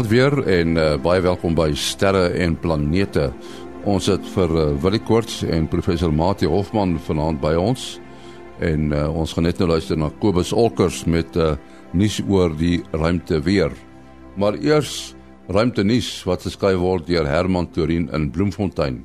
Goeienaand weer en uh, baie welkom by Sterre en Planete. Ons het vir uh, Willie Koorts en professor Mati Hofman vanaand by ons en uh, ons gaan net nou luister na Kobus Olkers met 'n uh, nuus oor die ruimte weer. Maar eers ruimte nuus wat geskryf word deur Herman Torin in Bloemfontein.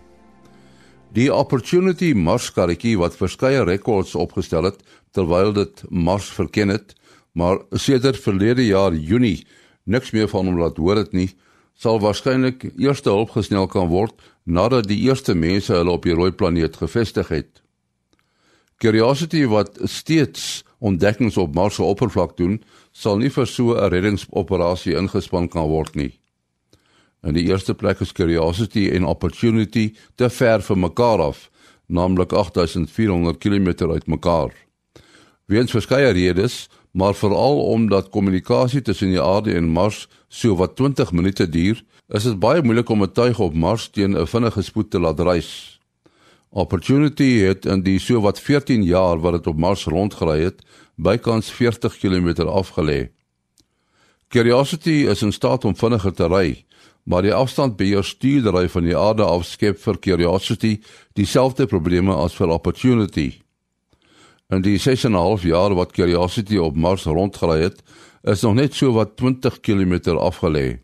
Die Opportunity Mars karretjie wat verskeie rekords opgestel het terwyl dit Mars verken het, maar sedert verlede jaar Junie niks meer van hom laat hoor dit nie, sal waarskynlik eerste hulp gesnel kan word nadat die eerste mense hulle op die rooi planeet gevestig het. Curiosity wat steeds ontdekkings op Mars se oppervlak doen, sal nie vir so 'n reddingsoperasie ingespan kan word nie. In die eerste plek is Curiosity en Opportunity te ver van mekaar af, naamlik 8400 km uit mekaar. Weens verskeie redes maar veral omdat kommunikasie tussen die aarde en Mars so wat 20 minute duur, is dit baie moeilik om 'n tuig op Mars teen 'n vinnige spoed te laat reis. Opportunity het in die so wat 14 jaar wat dit op Mars rondgery het, bykans 40 km afgelê. Curiosity is in staat om vinniger te ry, maar die afstand by jou stuurdery van die aarde af skep vir Curiosity dieselfde probleme as vir Opportunity. In die 6,5 jaar wat Curiosity op Mars rondgery het, is nog net so wat 20 km afgelê.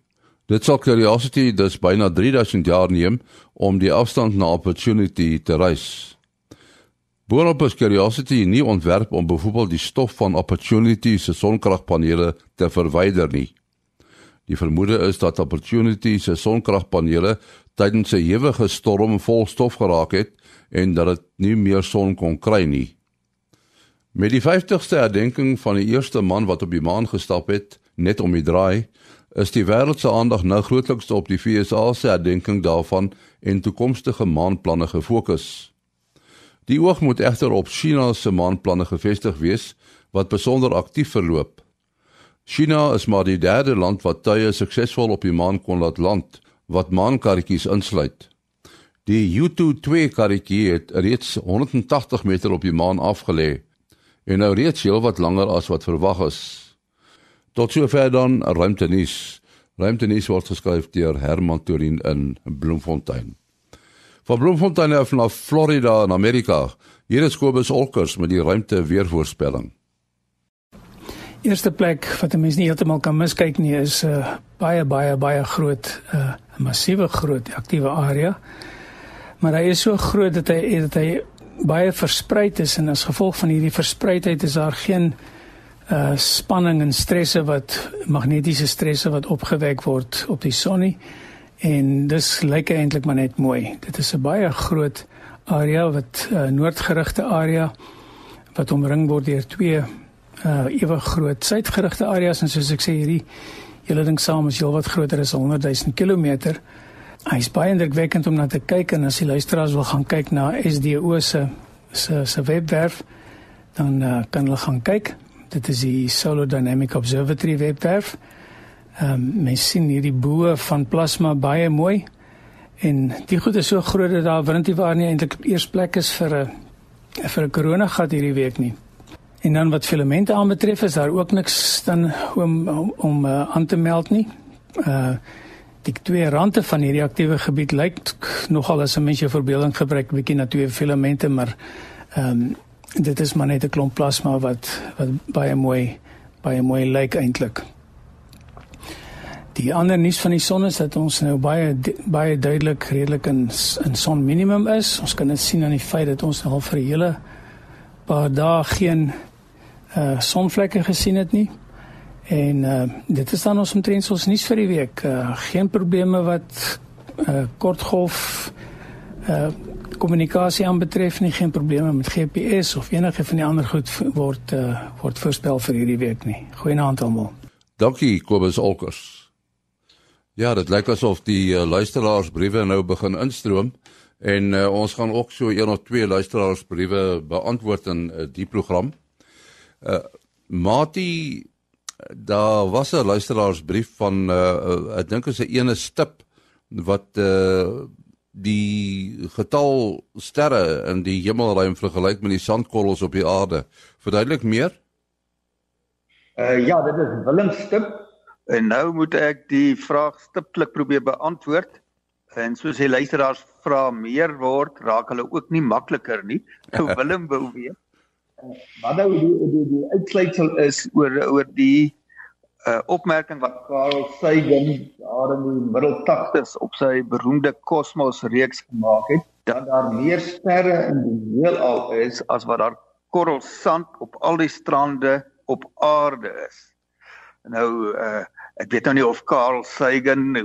Dit sal Curiosity dus byna 3000 jaar neem om die afstand na Opportunity te reis. Boonop is Curiosity nie ontwerp om byvoorbeeld die stof van Opportunity se sonkragpanele te verwyder nie. Die vermoede is dat Opportunity se sonkragpanele tydens 'n ewige storm vol stof geraak het en dat dit nie meer son kon kry nie. Met die 50ste herdenking van die eerste man wat op die maan gestap het, net om die draai, is die wêreld se aandag nou grootliks op die VSA se herdenking daarvan en toekomstige maanplanne gefokus. Die oog moet egter op China se maanplanne gefestig wees wat besonder aktief verloop. China is maar die derde land wat tye suksesvol op die maan kon laat land wat maankarretjies insluit. Die Yutu-2 karretjie het reeds 180 meter op die maan afgelê en nou reeds heel wat langer as wat verwag is. Tot sover dan ruimtenis. Ruimtenis word geskryf deur Herman Torin in Bloemfontein. Van Bloemfontein af na Florida in Amerika. Hier is Kobus Olkers met die ruimte weervoorspelling. Eerste plek wat 'n mens nie heeltemal kan miskyk nie is 'n uh, baie baie baie groot 'n uh, massiewe groot aktiewe area. Maar hy is so groot dat hy dat hy baie versprei is en as gevolg van hierdie verspreidheid is daar geen uh spanning en stresse wat magnetiese stresse wat opgewek word op die son nie en dis lyk eintlik maar net mooi. Dit is 'n baie groot area wat uh, noordgerigte area wat omring word deur twee uh ewig groot suidgerigte areas en soos ek sê hierdie hele ding saam is heelwat groter as 100 000 km. Hy's baie indrukwekkend om na te kyk en as die luisteraars wil gaan kyk na SDO se se se webwerf dan uh, kan hulle gaan kyk. Dit is die Solar Dynamic Observatory webwerf. Ehm um, mens sien hierdie boë van plasma baie mooi en die goed is so groot dat daar windie waar nie eintlik eers plek is vir 'n vir 'n korona gat hierdie week nie. En dan wat filamente aanbetref is daar ook niks dan om om, om uh, aan te meld nie. Uh die twee rande van hierdie aktiewe gebied lyk nogal as 'n mens jou verbeelding gebruik bietjie na twee filamente maar ehm um, dit is maar net 'n klomp plasma wat wat baie mooi baie mooi lyk eintlik. Die ander nuus van die son is dat ons nou baie baie duidelik redelik in in son minimum is. Ons kan dit sien aan die feit dat ons al vir 'n hele paar dae geen uh sonvlekke gesien het nie. En uh dit is dan ons omtrent ons nuus vir die week. Uh geen probleme wat uh kortgolf uh kommunikasie aanbetref nie, geen probleme met GPS of enige van die ander goed word uh word voorspel vir hierdie week nie. Goeienaand almal. Dankie Kobus Olkers. Ja, dit lyk asof die uh, luisteraarsbriewe nou begin instroom en uh, ons gaan ook so een of twee luisteraarsbriewe beantwoord in uh, die program. Uh Mati daar was 'n luisteraarsbrief van uh, ek dink is 'n ene stip wat uh, die getal sterre in die hemelruim vergelyk met die sandkorrels op die aarde. Verduidelik meer? Uh ja, dit is Willem Stip En nou moet ek die vraag stiptelik probeer beantwoord. En soos die luisteraars vra meer word, raak hulle ook nie makliker nie. Nou Willem wou weet. Wat nou die die, die uitsluitsel is oor oor die uh, opmerking wat Carl Sagan daar in die middel 80s op sy beroemde kosmos reeks gemaak het, dat daar meer sterre in die heelal is as wat daar korrels sand op al die strande op aarde is. Nou uh ek weet nou nie of Carl Sagan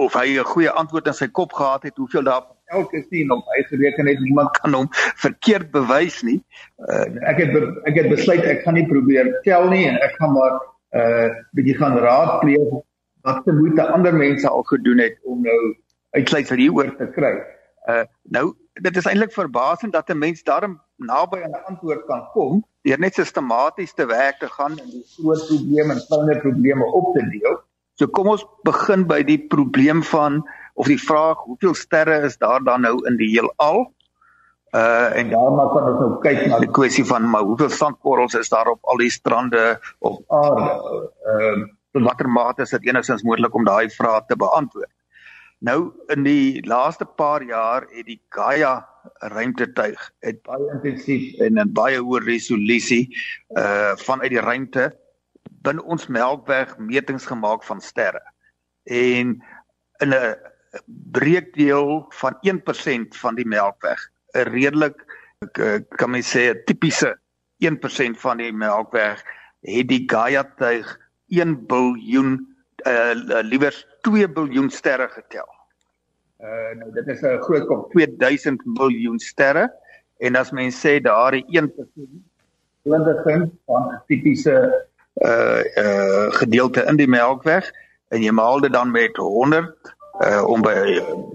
of hy 'n goeie antwoord in sy kop gehad het hoeveel daar elke is nie en op hy gereken het niemand kan hom verkeerd bewys nie. Uh ek het ek het besluit ek gaan nie probeer tel nie en ek gaan maar uh bietjie gaan raadpleeg wat se moeite ander mense al gedoen het om nou uitsluitsel hieroor te kry. Uh nou dit is eintlik verbasend dat 'n mens daarom naby aan 'n antwoord kan kom deur net sistematies te werk te gaan en die groot probleme en kleiner probleme op te deel. So kom ons begin by die probleem van of die vraag hoeveel sterre is daar dan nou in die heelal? Uh en daarna kan ons nou kyk na die kwessie van maar hoeveel sandkorrels is daar op al die strande op aarde. Ehm uh, tot watter mate is dit enigstens moontlik om daai vraag te beantwoord? Nou in die laaste paar jaar het die Gaia ruimtetuig het baie intensief en in baie hoë resolusie uh vanuit die ruimte binne ons Melkweg metings gemaak van sterre. En in 'n breekdeel van 1% van die Melkweg 'n redelik kan mens sê 'n tipiese 1% van die melkweg het die Gaia tuig 1 biljoen uh liewer 2 biljoen sterre getel. Uh nou dit is 'n groot kom 2000 biljoen sterre en as mens sê daardie 1% blindiging van 'n tipiese uh uh gedeelte in die melkweg en jy maal dit dan met 100 uh om by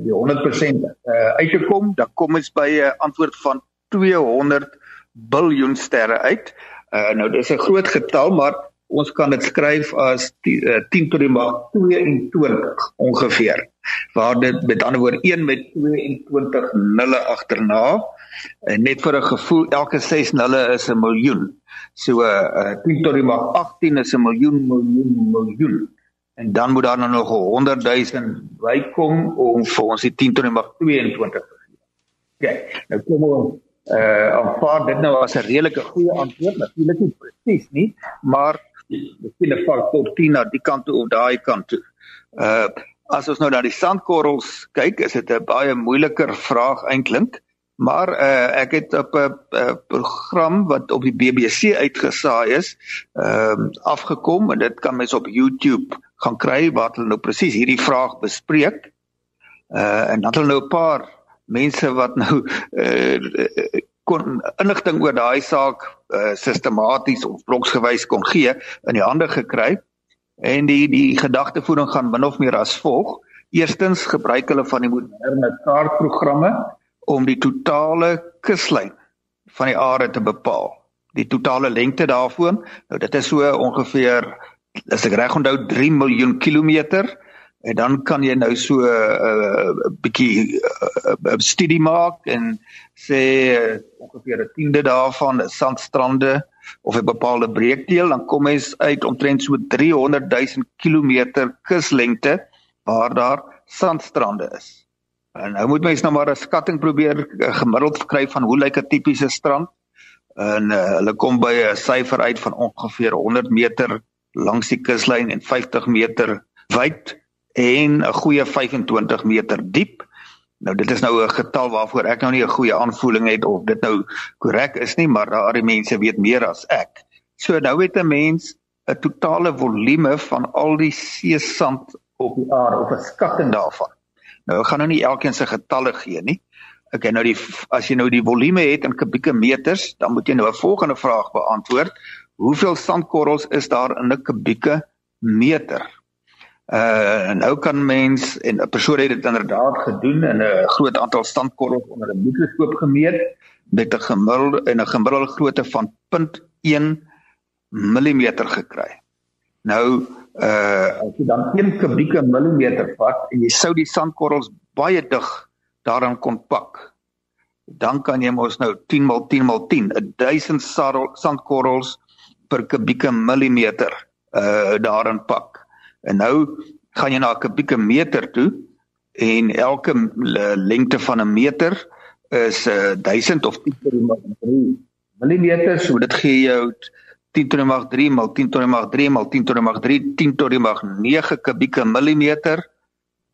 die 100% uh uit te kom, dan kom ons by 'n antwoord van 200 biljoen sterre uit. Uh nou dis 'n groot getal, maar ons kan dit skryf as 10, uh, 10 tot die mag 22 ongeveer. Waar dit met ander woorde 1 met 22 nulle agterna en net vir 'n gevoel elke 6 nulle is 'n miljoen. So uh 10 tot die mag 18 is 'n miljoen miljoen miljoen en dan moet daar nou nog 100 000 bykom om vir ons die 10 tot die mag 22 te gee. OK, nou kom ons uh aanvaar dit nou as 'n redelike goeie antwoord, natuurlik nie presies nie, maar miskien 'n faktor 10 na die kant toe of daai kant toe. Uh as ons nou na die sandkorrels kyk, is dit 'n baie moeiliker vraag eintlik. Maar uh, ek het op 'n program wat op die BBC uitgesaai is, ehm uh, afgekom en dit kan mens op YouTube gaan kry wat hulle nou presies hierdie vraag bespreek. Uh en dan hulle nou 'n paar mense wat nou uh kon inligting oor daai saak uh sistematies of bloksgewys kon gee in die hande gekry. En die die gedagtevoering gaan min of meer as volg. Eerstens gebruik hulle van die moderne kaartprogramme om die totale kuslyn van die aarde te bepaal. Die totale lengte daarvan, nou dit is so ongeveer as ek reg onthou 3 miljoen kilometer en dan kan jy nou so 'n uh, uh, bietjie 'n uh, uh, studie maak en sê uh, ongeveer 'n tiende daarvan is sandstrande of 'n bepaalde breekdeel dan kom mens uit omtrent so 300 000 kilometer kuslengte waar daar sandstrande is. En nou moet mens nou maar 'n skatting probeer gemiddeld kry van hoe lyk 'n tipiese strand en uh, hulle kom by 'n syfer uit van ongeveer 100 meter langs die kuslyn en 50 meter wyd en 'n goeie 25 meter diep. Nou dit is nou 'n getal waarvoor ek nou nie 'n goeie aanvoeling het of dit nou korrek is nie, maar daardie mense weet meer as ek. So nou het 'n mens 'n totale volume van al die seesand op die aarde of 'n skatting daarvan. Nou ek gaan nou nie elkeen se getalle gee nie. Okay, nou die as jy nou die volume het in kubieke meters, dan moet jy nou 'n volgende vraag beantwoord hoeveel sandkorrels is daar in 'n kubieke meter? Uh nou kan mens en 'n persoon het dit inderdaad gedoen en 'n groot aantal sandkorrels onder 'n mikroskoop gemeet met 'n gemiddelde en 'n gemiddelde grootte van 0.1 mm gekry. Nou uh as jy dan 1 kubieke millimeter vat en jy sou die sandkorrels baie dig daarin kon pak dan kan jy mos nou 10 x 10 x 10 1000 sandkorrels per kubieke millimeter uh daarin pak. En nou gaan jy na 'n kubieke meter toe en elke lengte van 'n meter is uh, 1000 of 10 tot die mag 3 mm, so dit gee jou 10 tot die mag 3 mal 10 tot die mag 3 mal 10 tot die mag 3 10 tot die mag 9 kubieke millimeter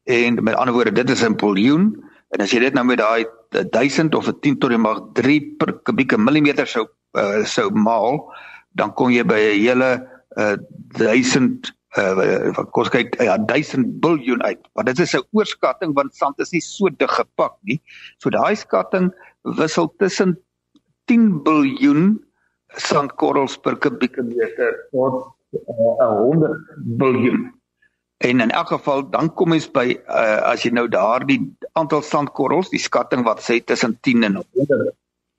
en met ander woorde dit is 'n biljoen en as jy dit nou met daai 1000 of 'n 10 tot die mag 3 per kubieke millimeter sou uh, sou maal dan kom jy by 'n hele uh, 1000 uh wat kos kyk ja 1000 biljoen uit. Maar dit is 'n oorskatting want sand is nie so dig gepak nie. So daai skatting wissel tussen 10 biljoen sandkorrels per kubieke meter tot uh, 100 biljoen. En in elk geval dan kom ons by uh, as jy nou daardie aantal sandkorrels, die skatting wat sê tussen 10 en 100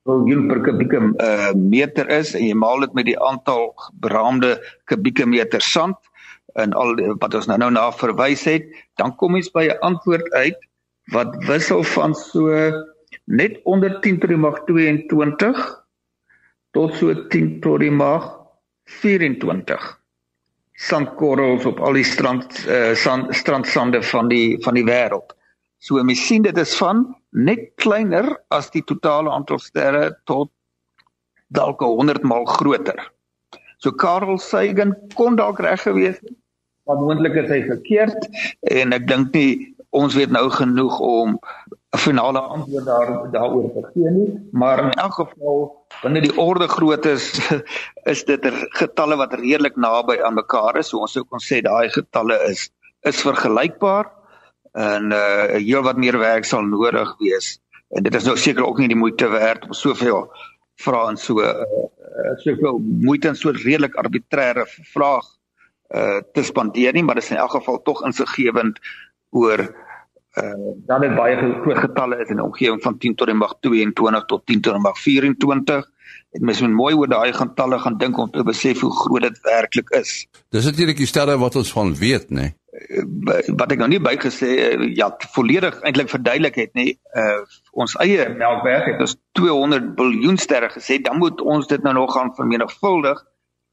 biljoen per kubieke uh, meter is en jy maal dit met die aantal beraamde kubieke meter sand en al wat ons nou nou na verwys het, dan kom ons by 'n antwoord uit wat wissel van so net onder 10 tot die mag 22 tot so 10 tot die mag 24 sandkorrels op al die strand uh, sand strandsande van die van die wêreld. So mens sien dit is van net kleiner as die totale aantal sterre tot dalk 100 maal groter. So Carl Sagan kon dalk reg gewees het, maar moontlik is hy verkeerd en ek dink nie ons weet nou genoeg om 'n finale antwoord daar daaroor te gee nie, maar in elk geval binne die orde groot is is dit er getalle wat redelik naby aan mekaar is. So ons sou kon sê daai getalle is is vergelykbaar en uh heel wat meer werk sal nodig wees. En dit is nou seker ook nie die moeite werd om soveel vrae en so uh, soveel moeite en so redelik arbitreëre vraag uh te spandeer nie, maar dit is in elk geval tog insiggewend oor uh dan het baie groot getalle is in die omgewing van 10 tot die mag 22 tot 10 tot die mag 24 en mens moet mooi oor daai getalle gaan dink om te besef hoe groot dit werklik is. Dis natuurlik die sterre wat ons van weet, nê. Nee? Wat ek nog nie bygesê ja, volledig eintlik verduidelik het nie. Uh ons eie Melkweg het ons 200 biljoen sterre gesê, dan moet ons dit nou nog gaan vermenigvuldig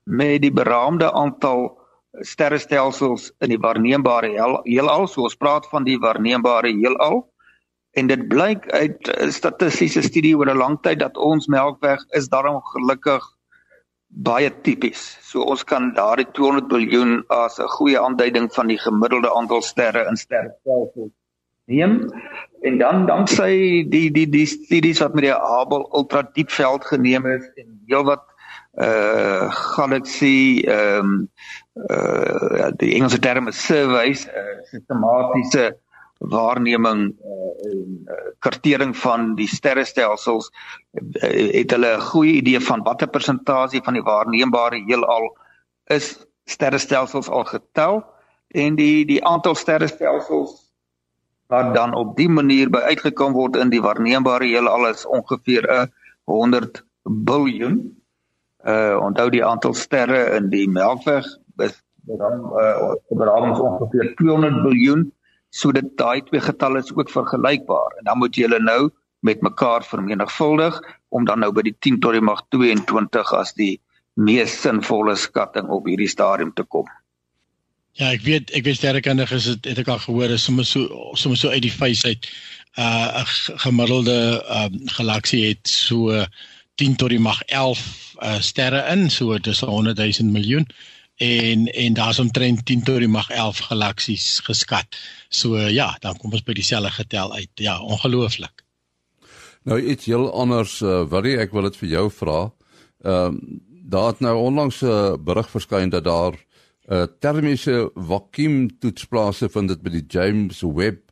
met die beraamde aantal sterrestelsels in die waarneembare heelal. So ons praat van die waarneembare heelal. En dit blyk uit 'n statistiese studie oor 'n lang tyd dat ons Melkweg is daarom gelukkig baie tipies. So ons kan daardie 200 biljoen as 'n goeie aanduiding van die gemiddelde aantal sterre in sterrestelsels neem. En dan dan sê die die die studies wat met die Hubble ultradiepveld geneem is en heelwat uh galaxy ehm um, uh die Engelse term is surveys, uh, sistematiese waarneming uh, en uh, kartering van die sterrestelsels uh, het hulle 'n goeie idee van watter persentasie van die waarneembare heelal is. Sterrestelsels al getel en die die aantal sterrestelsels wat dan op die manier by uitgekom word in die waarneembare heelal is ongeveer 'n 100 biljoen. Uh onthou die aantal sterre in die Melkweg is dan uh beramings ongeveer 200 biljoen so dit daai twee getalle is ook vergelykbaar en dan moet jy hulle nou met mekaar vermenigvuldig om dan nou by die 10 tot die mag 22 as die mees sinvolle skatting op hierdie stadium te kom. Ja, ek weet ek weet sterrekundiges het het ek al gehoor is sommer so sommer so uit die face uit uh 'n gemiddelde um galaksie het so 10 tot die mag 11 uh, sterre in, so dis 100 000 miljoen en en daar's omtrent 10 tot die mag 11 galaksies geskat. So ja, dan kom ons by dieselfde getal uit. Ja, ongelooflik. Nou iets heel anders, uh, Willie, ek wil dit vir jou vra. Ehm uh, daar het nou onlangs 'n uh, berig verskyn dat daar 'n uh, termiese vakuumtoetsplase vind dit by die James Webb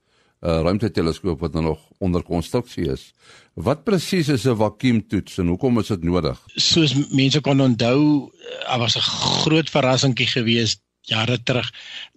uh, ruimteteleskoop wat nou nog onder konstruksie is. Wat presies is 'n vakuumtoets en hoekom is dit nodig? Soos mense kon onthou, daar was 'n groot verrassingkie geweest jare terug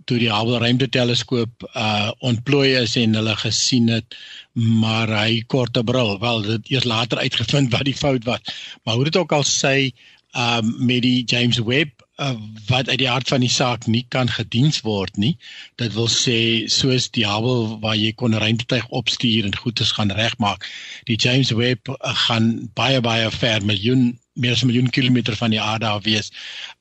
toe die Hubble ruimteteleskoop uh ontplooi is en hulle gesien het maar hy korte bril wel dit eers later uitgevind wat die fout was maar hoe dit ook al sê um met die James Webb uh, wat uit die hart van die saak nie kan gediens word nie. Dit wil sê soos die Hubble waar jy kon ruimtetuig opstuur en goedes gaan regmaak. Die James Webb uh, gaan baie baie ver miljoen meer as 'n miljoen kilometer van die aarde af wees.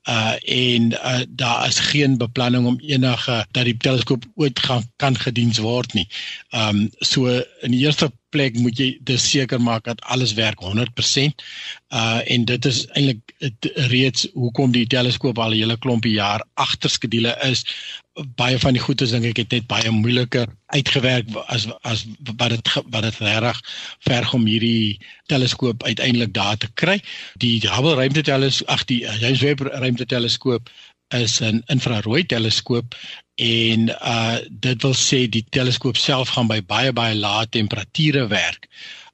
Uh en uh, daar is geen beplanning om enige dat die teleskoop ooit gaan kan gediens word nie. Um so in die eerste plek moet jy dis seker maak dat alles werk 100%. Uh en dit is eintlik reeds hoekom die teleskoop al 'n hele klompie jaar agter skedule is baie van die goedes dink ek het net baie moeiliker uitgewerk as as wat dit wat dit reg verg om hierdie teleskoop uiteindelik daar te kry. Die Hubble ruimteteleskoop, ag die James Webb ruimteteleskoop is 'n infrarooi teleskoop en uh dit wil sê die teleskoop self gaan by baie baie lae temperature werk.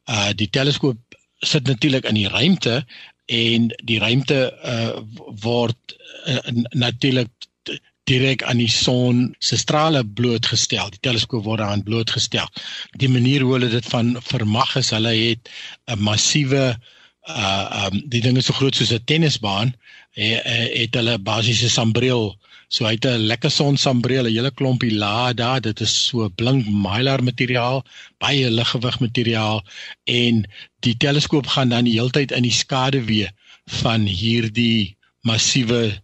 Uh die teleskoop sit natuurlik in die ruimte en die ruimte uh word uh, natuurlik direk aan die son se strale blootgestel. Die teleskoop word aan blootgestel. Die manier hoe hulle dit van vermag is, hulle het 'n massiewe uh um die ding is so groot soos 'n tennisbaan, het, het hulle basiese sambreel. So hy het 'n lekker son sambreel, 'n hele klompie laag daar. Dit is so blink mylar materiaal, baie liggewig materiaal en die teleskoop gaan dan die hele tyd in die skaduwee van hierdie massiewe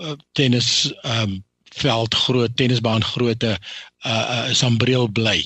uh, tennis um veld groot tennisbaan grootte uh, uh sambreel bly.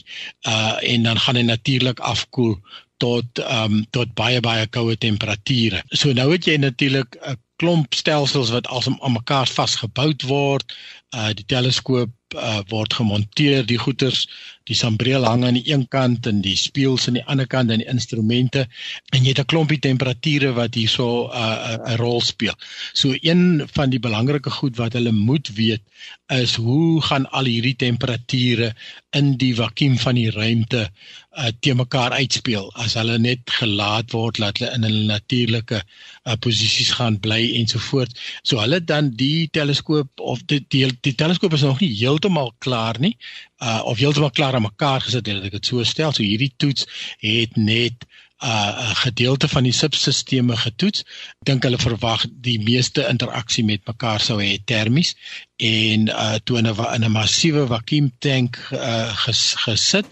Uh en dan gaan hy natuurlik afkoel tot um tot baie baie koue temperature. So nou het jy natuurlik 'n klomp stelsels wat alsom aan mekaar vasgebou word. Uh die teleskoop uh, word gemonteer, die goeters, die sambreel hang aan die een kant en die spieëls aan die ander kant en die instrumente en jy het 'n klompie temperature wat hierso 'n uh, 'n rol speel. So een van die belangrike goed wat hulle moet weet is hoe gaan al hierdie temperature in die vakuum van die ruimte uh, te mekaar uitspeel as hulle net gelaat word laat hulle in hulle natuurlike uh, posisies gaan bly ensovoorts. So hulle dan die teleskoop of die die, die teleskoop is nog nie heeltemal klaar nie. Uh of heeltemal klaar aan mekaar gesit het ek dit so stel. So hierdie toets het net 'n uh, gedeelte van die substelsels getoets. Dink hulle verwag die meeste interaksie met mekaar sou hê termies en uh toe in 'n in 'n massiewe vakuumtank uh ges, gesit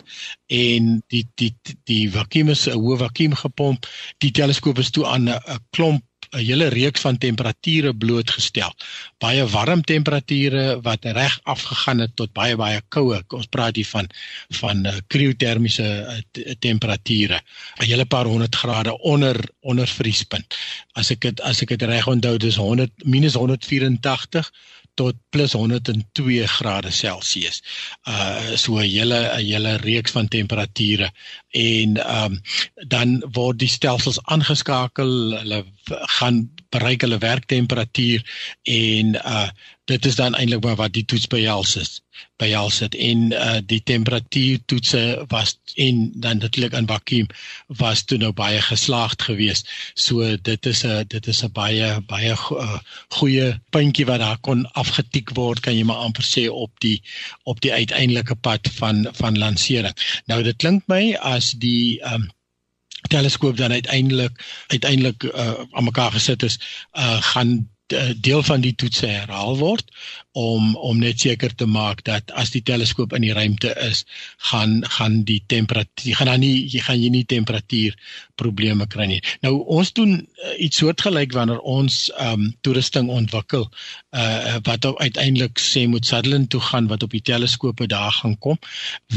en die die die vakuum is 'n hoë vakuum gepomp. Die teleskoop is toe aan 'n klomp 'n hele reeks van temperature blootgestel. Baie warm temperature wat reg afgegaan het tot baie baie koue. Ons praat hier van van uh, kriotermiese uh, temperature. 'n Hele paar honderd grade onder onder vriespunt. As ek dit as ek dit reg onthou, dis 100 minus 184 tot plus 102 grade Celsius. Uh so 'n hele 'n hele reeks van temperature en ehm um, dan word die stelsels aangeskakel, hulle gaan bereik hulle werktemperatuur en uh dit is dan eintlik wat die toets behels is behels het en uh die temperatuur toetse was en dan natuurlik in vakuum was toe nou baie geslaagd geweest. So dit is 'n dit is 'n baie baie uh, goeie puntjie wat daar kon afgetik word kan jy maar amper sê op die op die uiteindelike pad van van lansering. Nou dit klink my as die um teleskoop dan uiteindelik uiteindelik uh, aan mekaar gesit is, uh, gaan deel van die toetse herhaal word om om net seker te maak dat as die teleskoop in die ruimte is, gaan gaan die temperatuur gaan dan nie jy gaan jy nie temperatuur probleme kry nie. Nou ons doen uh, iets soortgelyk wanneer ons ehm um, toerusting ontwikkel uh wat uiteindelik sê moet Sutherland toe gaan wat op die teleskope daar gaan kom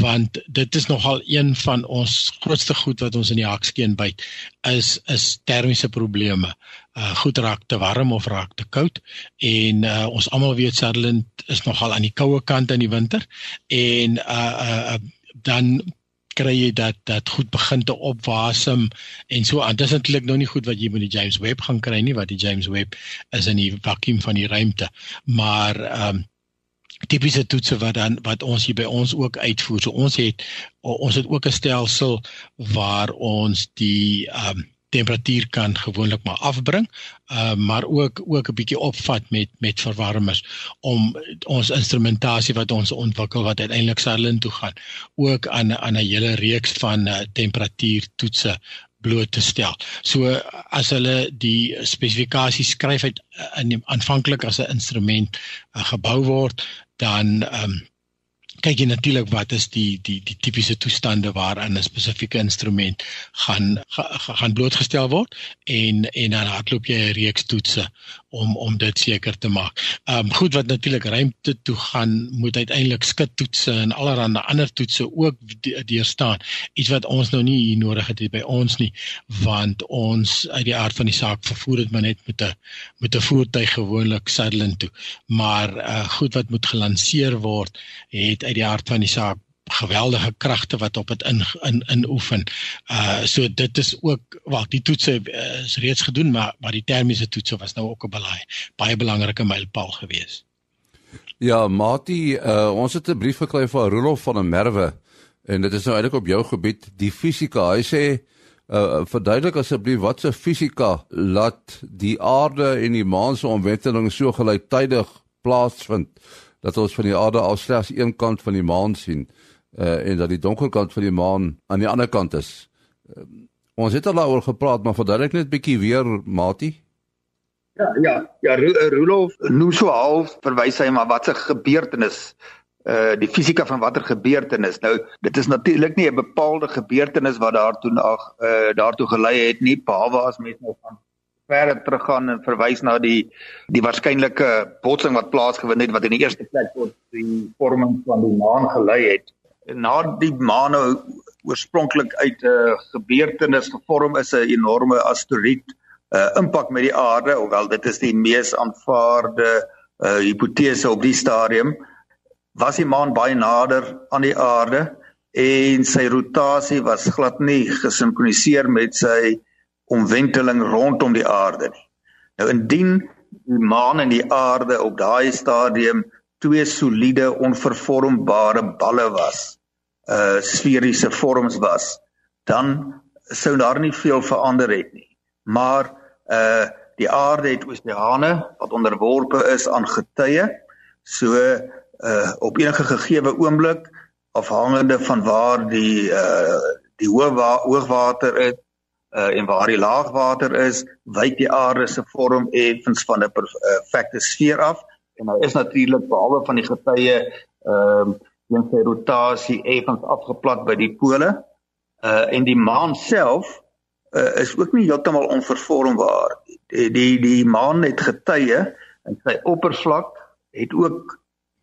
want dit is nogal een van ons grootste goed wat ons in die hakskeen byt is is termiese probleme. Uh goed raak te warm of raak te koud en uh ons almal weet Sutherland is nogal aan die koue kant in die winter en uh uh dan kry jy dat dat goed begin te opwasem en so aan. Dis eintlik nou nie goed wat jy met die James Webb gaan kry nie, wat die James Webb is in die vakuum van die ruimte. Maar ehm um, tipiese toetse wat dan wat ons hier by ons ook uitvoer. So ons het ons het ook 'n stelsel waar ons die ehm um, temperatuur kan gewoonlik maar afbring, uh, maar ook ook 'n bietjie opvat met met verwarmers om ons instrumentasie wat ons ontwikkel wat uiteindelik Sarlin toe gaan, ook aan aan 'n hele reeks van uh, temperatuurtoetse bloot te stel. So as hulle die spesifikasies skryf uit uh, in aanvanklik as 'n instrument uh, gebou word, dan um, kyk jy natuurlik wat is die die die tipiese toestande waarin 'n spesifieke instrument gaan ga, gaan blootgestel word en en dan hardloop jy 'n reeks toetse om om dit seker te maak. Ehm um, goed wat natuurlik ruimte toe gaan moet uiteindelik skittoetse en allerlei ander toetse ook deurstaan. Iets wat ons nou nie hier nodig het by ons nie want ons uit die aard van die saak vervoer dit maar net met 'n met 'n voertuig gewoonlik Sutherland toe. Maar uh, goed wat moet gelanseer word het uit die aard van die saak geweldige kragte wat op dit in in in oefen. Uh so dit is ook wel die toetse uh, is reeds gedoen maar maar die termiese toetse was nou ook 'n baie baie belangrike mylpaal geweest. Ja, Mati, uh, ons het 'n brief gekry van Rolof van der Merwe en dit is nou eintlik op jou gebied, die fisika. Hy sê uh, verduidelik asseblief wat se fisika laat die aarde en die maan se omwenteling so gelyktydig plaasvind dat ons van die aarde af slegs een kant van die maan sien uh, en dat die donker kant van die maan aan die ander kant is. Uh, ons het al daaroor gepraat, maar verduidelik net bietjie weer, Mati. Ja, ja, ja, Rudolf noem so half verwys hy maar wat 'n gebeurtenis uh die fisika van watter gebeurtenis. Nou, dit is natuurlik nie 'n bepaalde gebeurtenis wat daartoe ag uh daartoe gelei het nie, behalwe as mens nou van verder teruggaan en verwys na die die waarskynlike botsing wat plaasgevind het wat in die eerste plek tot die vorming van die maan gelei het. Na die maan nou oorspronklik uit 'n uh, gebeurtenis gevorm is 'n enorme asteroïde uh, impak met die aarde hoewel dit is die mees aanvaarde uh, hipotese op die stadium was die maan baie nader aan die aarde en sy rotasie was glad nie gesinkroniseer met sy omwenteling rondom die aarde nie nou indien die maan en die aarde op daai stadium twee soliede onvervormbare balle was, uh sferiese vorms was, dan sou daar nie veel verander het nie. Maar uh die aarde het oseane wat onderworpe is aan getye. So uh op enige gegeewe oomblik afhangende van waar die uh die hoogwater is uh en waar die laagwater is, wyk die aarde se vorm effens van 'n perfekte sfeer af en hy is natuurlik behalwe van die getye ehm uh, in sy rotasie effens afgeplat by die pole. Uh en die maan self uh, is ook nie heeltemal onvervormbaar. Die die, die maan het getye en sy oppervlak het ook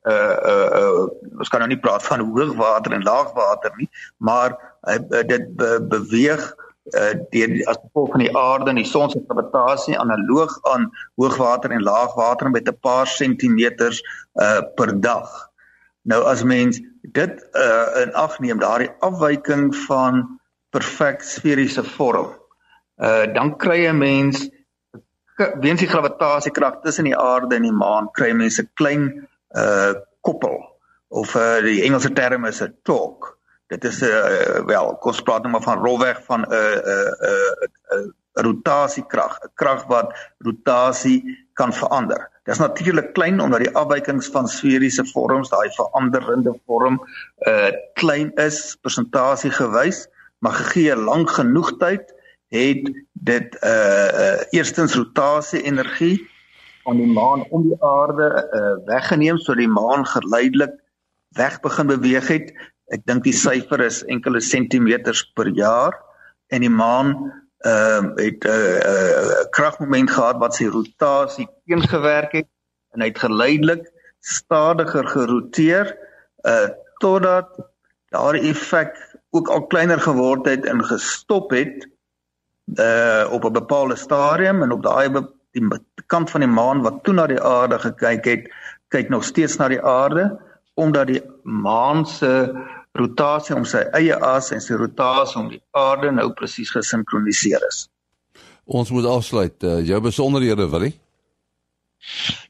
uh uh, uh ons kan nou nie praat van hoogwater en laagwater nie, maar hy uh, dit be, beweeg uh deur as gevolg van die aarde en die son se gravitasie analoog aan hoogwater en laagwater met 'n paar sentimeters uh per dag. Nou as mens dit uh in ag neem daardie afwyking van perfek sferiese vorm, uh dan kry 'n mens weens die gravitasiekrag tussen die aarde en die maan kry mense 'n klein uh koppel of uh die Engelse term is 'n torque dit is 'n uh, eh, wel kom ons praat nou maar van rolweg van 'n 'n 'n 'n rotasiekrag, 'n krag wat rotasie kan verander. Dit is natuurlik klein omdat die afwykings van sferiese vorms, daai veranderende vorm uh klein is persentasie gewys, maar gegee lank genoeg tyd het dit uh uh eerstens rotasie energie van die maan om die aarde uh weggeneem sodat die maan geleidelik weg begin beweeg het Ek dink die syfer is enkele sentimeters per jaar en die maan ehm uh, het 'n uh, uh, kragmoment gehad wat sy rotasie teengewerk het en hy het geleidelik stadiger geroteer uh totdat daardie effek ook al kleiner geword het en gestop het uh op 'n bepaalde stadium en op daai die kant van die maan wat toe na die aarde gekyk het kyk nog steeds na die aarde omdat die maan se rotasie om sy eie as en sy rotasie om die aarde nou presies gesinkroniseer is. Ons moet afsluit. Uh, jou besonderhede, Willie?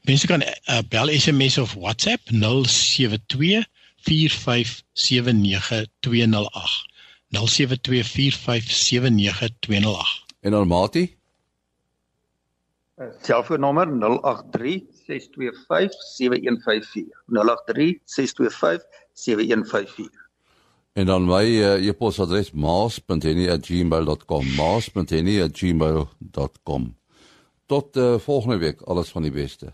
Mense kan uh, bel SMS of WhatsApp 072 4579208. 072 4579208. En dan Mati? Selfoonnommer 083 625 En dan my uh, e-posadres maas.henny@gmail.com maas.henny@gmail.com Tot uh, volgende week alles van die beste.